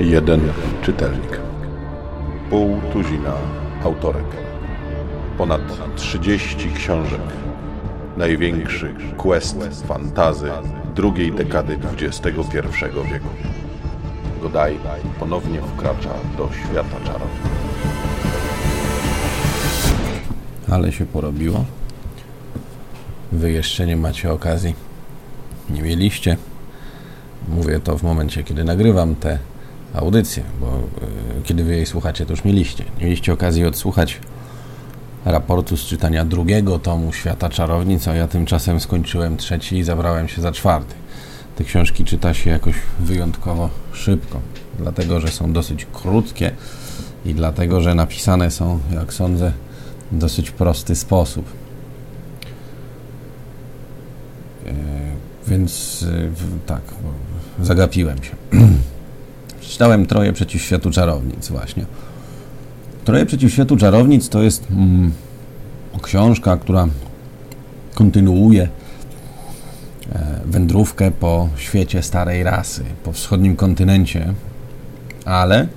Jeden czytelnik. Pół tuzina autorek. Ponad 30 książek. Największy quest fantazy drugiej dekady XXI wieku. Godaj ponownie wkracza do świata czarów. Ale się porobiło. Wy jeszcze nie macie okazji. Nie mieliście. Mówię to w momencie, kiedy nagrywam te audycję, bo y, kiedy wy jej słuchacie, to już mieliście. Mieliście okazji odsłuchać raportu z czytania drugiego tomu Świata Czarownic, a ja tymczasem skończyłem trzeci i zabrałem się za czwarty. Te książki czyta się jakoś wyjątkowo szybko, dlatego że są dosyć krótkie i dlatego, że napisane są, jak sądzę, w dosyć prosty sposób. E, więc y, tak, zagapiłem się. Przeczytałem Troje przeciw światu czarownic właśnie. Troje przeciw światu czarownic to jest mm, książka, która kontynuuje e, wędrówkę po świecie starej rasy, po wschodnim kontynencie, ale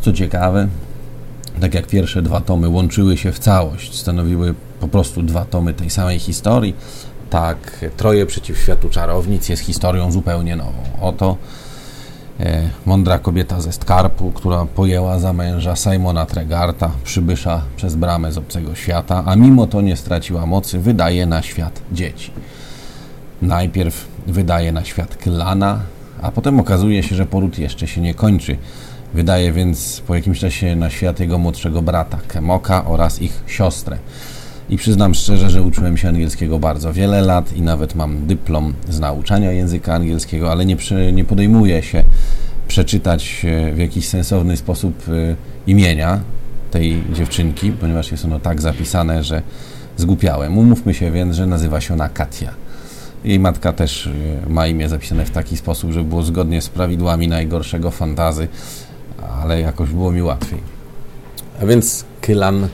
co ciekawe, tak jak pierwsze dwa tomy łączyły się w całość, stanowiły po prostu dwa tomy tej samej historii, tak Troje przeciw światu czarownic jest historią zupełnie nową. Oto E, mądra kobieta ze Skarpu, która pojęła za męża Simona Tregarta, przybysza przez bramę z obcego świata, a mimo to nie straciła mocy, wydaje na świat dzieci. Najpierw wydaje na świat Klana, a potem okazuje się, że poród jeszcze się nie kończy. Wydaje więc po jakimś czasie na świat jego młodszego brata Kemoka oraz ich siostrę. I przyznam szczerze, że uczyłem się angielskiego bardzo wiele lat i nawet mam dyplom z nauczania języka angielskiego, ale nie, przy, nie podejmuję się przeczytać e, w jakiś sensowny sposób e, imienia tej dziewczynki, ponieważ jest ono tak zapisane, że zgłupiałem. Umówmy się więc, że nazywa się ona Katia. Jej matka też e, ma imię zapisane w taki sposób, żeby było zgodnie z prawidłami najgorszego fantazy, ale jakoś było mi łatwiej. A więc Kylan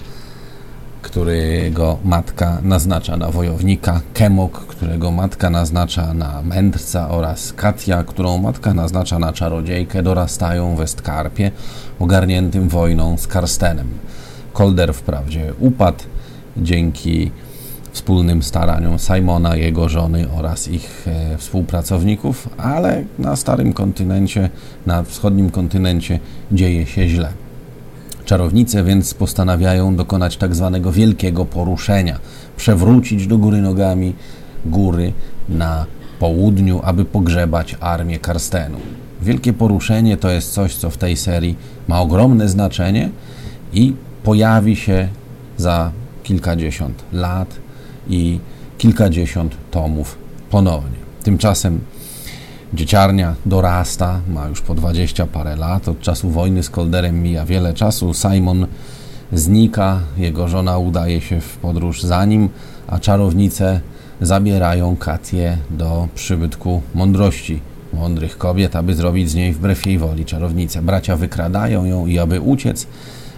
którego matka naznacza na wojownika, Kemok, którego matka naznacza na mędrca oraz Katia, którą matka naznacza na czarodziejkę, dorastają w Westkarpie, ogarniętym wojną z Karstenem. Kolder wprawdzie upadł dzięki wspólnym staraniom Simona, jego żony oraz ich e, współpracowników, ale na starym kontynencie, na wschodnim kontynencie dzieje się źle. Czarownice więc postanawiają dokonać tak zwanego wielkiego poruszenia, przewrócić do góry nogami góry na południu, aby pogrzebać armię Karstenu. Wielkie poruszenie to jest coś, co w tej serii ma ogromne znaczenie i pojawi się za kilkadziesiąt lat i kilkadziesiąt tomów ponownie. Tymczasem Dzieciarnia dorasta, ma już po dwadzieścia parę lat. Od czasu wojny z Kolderem mija wiele czasu. Simon znika, jego żona udaje się w podróż za nim, a czarownice zabierają Katię do przybytku mądrości mądrych kobiet, aby zrobić z niej wbrew jej woli czarownicę. Bracia wykradają ją i aby uciec,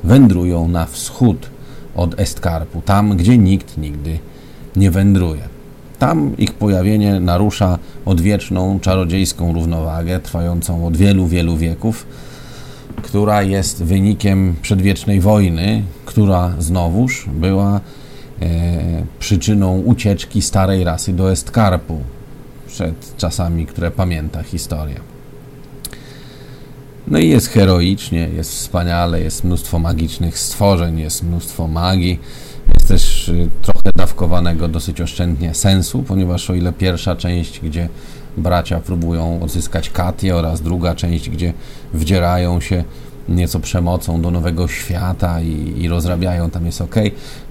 wędrują na wschód od Estkarpu, tam gdzie nikt nigdy nie wędruje. Tam ich pojawienie narusza odwieczną, czarodziejską równowagę, trwającą od wielu, wielu wieków, która jest wynikiem przedwiecznej wojny, która znowuż była e, przyczyną ucieczki starej rasy do Estkarpu przed czasami, które pamięta historia. No i jest heroicznie, jest wspaniale, jest mnóstwo magicznych stworzeń, jest mnóstwo magii, y, trochę dawkowanego dosyć oszczędnie sensu, ponieważ o ile pierwsza część, gdzie bracia próbują odzyskać Katię oraz druga część, gdzie wdzierają się nieco przemocą do nowego świata i, i rozrabiają, tam jest ok,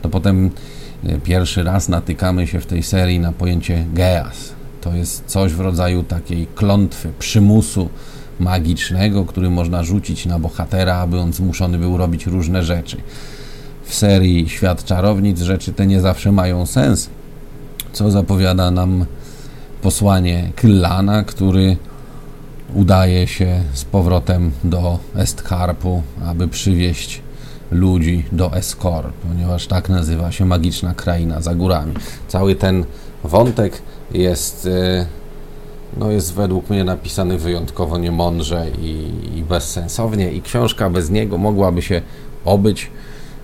to potem y, pierwszy raz natykamy się w tej serii na pojęcie geas. To jest coś w rodzaju takiej klątwy, przymusu magicznego, który można rzucić na bohatera, aby on zmuszony był robić różne rzeczy w serii Świat Czarownic rzeczy te nie zawsze mają sens, co zapowiada nam posłanie Kyllana, który udaje się z powrotem do Estkarpu, aby przywieźć ludzi do Eskor, ponieważ tak nazywa się magiczna kraina za górami. Cały ten wątek jest, y, no jest według mnie napisany wyjątkowo niemądrze i, i bezsensownie i książka bez niego mogłaby się obyć,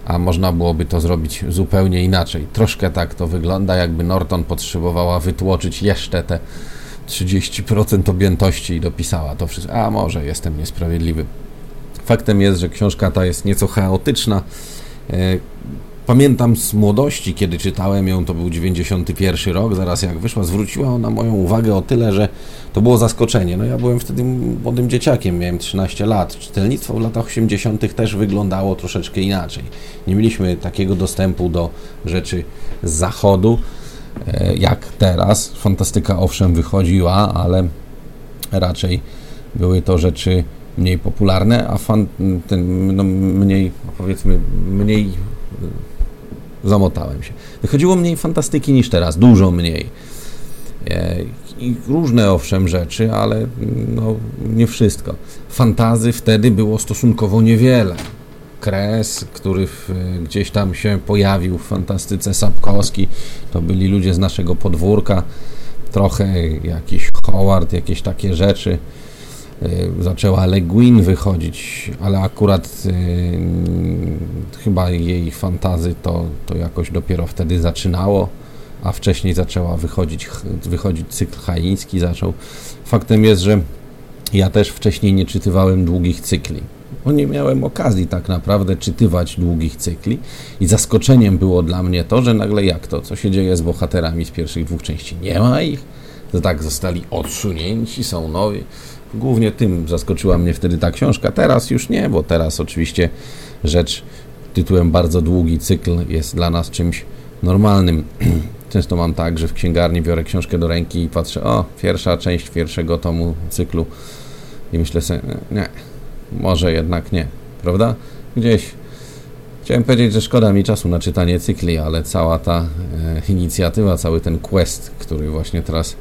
a można byłoby to zrobić zupełnie inaczej. Troszkę tak to wygląda, jakby Norton potrzebowała wytłoczyć jeszcze te 30% objętości i dopisała to wszystko. A może jestem niesprawiedliwy. Faktem jest, że książka ta jest nieco chaotyczna. Pamiętam z młodości, kiedy czytałem ją, to był 91 rok, zaraz jak wyszła, zwróciła ona moją uwagę o tyle, że to było zaskoczenie. No ja byłem wtedy młodym dzieciakiem, miałem 13 lat. Czytelnictwo w latach 80. też wyglądało troszeczkę inaczej. Nie mieliśmy takiego dostępu do rzeczy z zachodu, e, jak teraz. Fantastyka owszem wychodziła, ale raczej były to rzeczy mniej popularne, a fan, ten, no, mniej, powiedzmy, mniej zamotałem się. Wychodziło mniej fantastyki niż teraz, dużo mniej. E, I różne owszem rzeczy, ale no, nie wszystko. Fantazy wtedy było stosunkowo niewiele. Kres, który w, gdzieś tam się pojawił w fantastyce Sapkowski, to byli ludzie z naszego podwórka, trochę jakiś Howard, jakieś takie rzeczy. Y, zaczęła Le Guin wychodzić, ale akurat y, chyba jej fantazy to, to jakoś dopiero wtedy zaczynało, a wcześniej zaczęła wychodzić, wychodzić cykl haiński zaczął. Faktem jest, że ja też wcześniej nie czytywałem długich cykli. Bo nie miałem okazji tak naprawdę czytywać długich cykli i zaskoczeniem było dla mnie to, że nagle jak to, co się dzieje z bohaterami z pierwszych dwóch części? Nie ma ich, tak zostali odsunięci, są nowi. Głównie tym zaskoczyła mnie wtedy ta książka. Teraz już nie, bo teraz oczywiście rzecz tytułem bardzo długi cykl jest dla nas czymś normalnym. Często mam tak, że w księgarni biorę książkę do ręki i patrzę, o, pierwsza część pierwszego tomu cyklu i myślę sobie, nie, może jednak nie, prawda? Gdzieś chciałem powiedzieć, że szkoda mi czasu na czytanie cykli, ale cała ta e, inicjatywa, cały ten quest, który właśnie teraz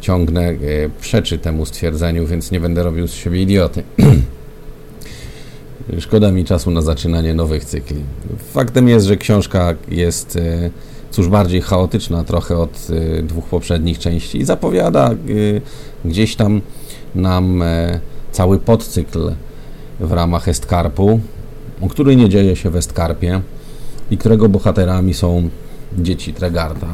ciągnę, e, przeczy temu stwierdzeniu, więc nie będę robił z siebie idioty. Szkoda mi czasu na zaczynanie nowych cykli. Faktem jest, że książka jest e, cóż bardziej chaotyczna trochę od dwóch poprzednich części i zapowiada gdzieś tam nam cały podcykl w ramach Estkarpu, który nie dzieje się w Estkarpie i którego bohaterami są dzieci Tregarda,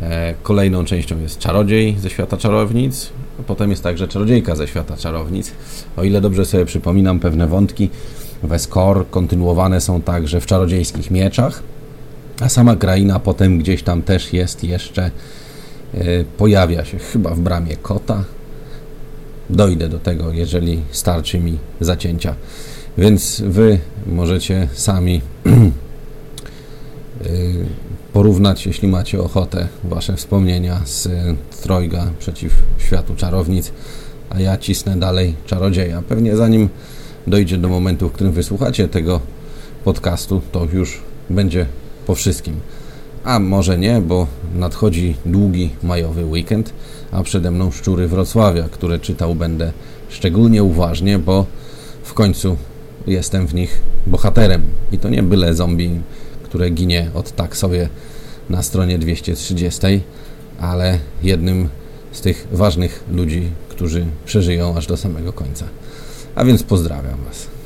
E, kolejną częścią jest czarodziej ze świata czarownic, a potem jest także czarodziejka ze świata czarownic. O ile dobrze sobie przypominam pewne wątki, w Eskor kontynuowane są także w czarodziejskich mieczach, a sama kraina potem gdzieś tam też jest jeszcze, e, pojawia się chyba w bramie kota. Dojdę do tego, jeżeli starczy mi zacięcia. Więc wy możecie sami e, porównać, jeśli macie ochotę, wasze wspomnienia z Trojga przeciw światu czarownic, a ja cisnę dalej czarodzieja. Pewnie zanim dojdzie do momentu, w którym wysłuchacie tego podcastu, to już będzie po wszystkim. A może nie, bo nadchodzi długi majowy weekend, a przede mną szczury Wrocławia, które czytał będę szczególnie uważnie, bo w końcu jestem w nich bohaterem. I to nie byle zombie które ginie od tak sobie na stronie 230, ale jednym z tych ważnych ludzi, którzy przeżyją aż do samego końca. A więc pozdrawiam Was.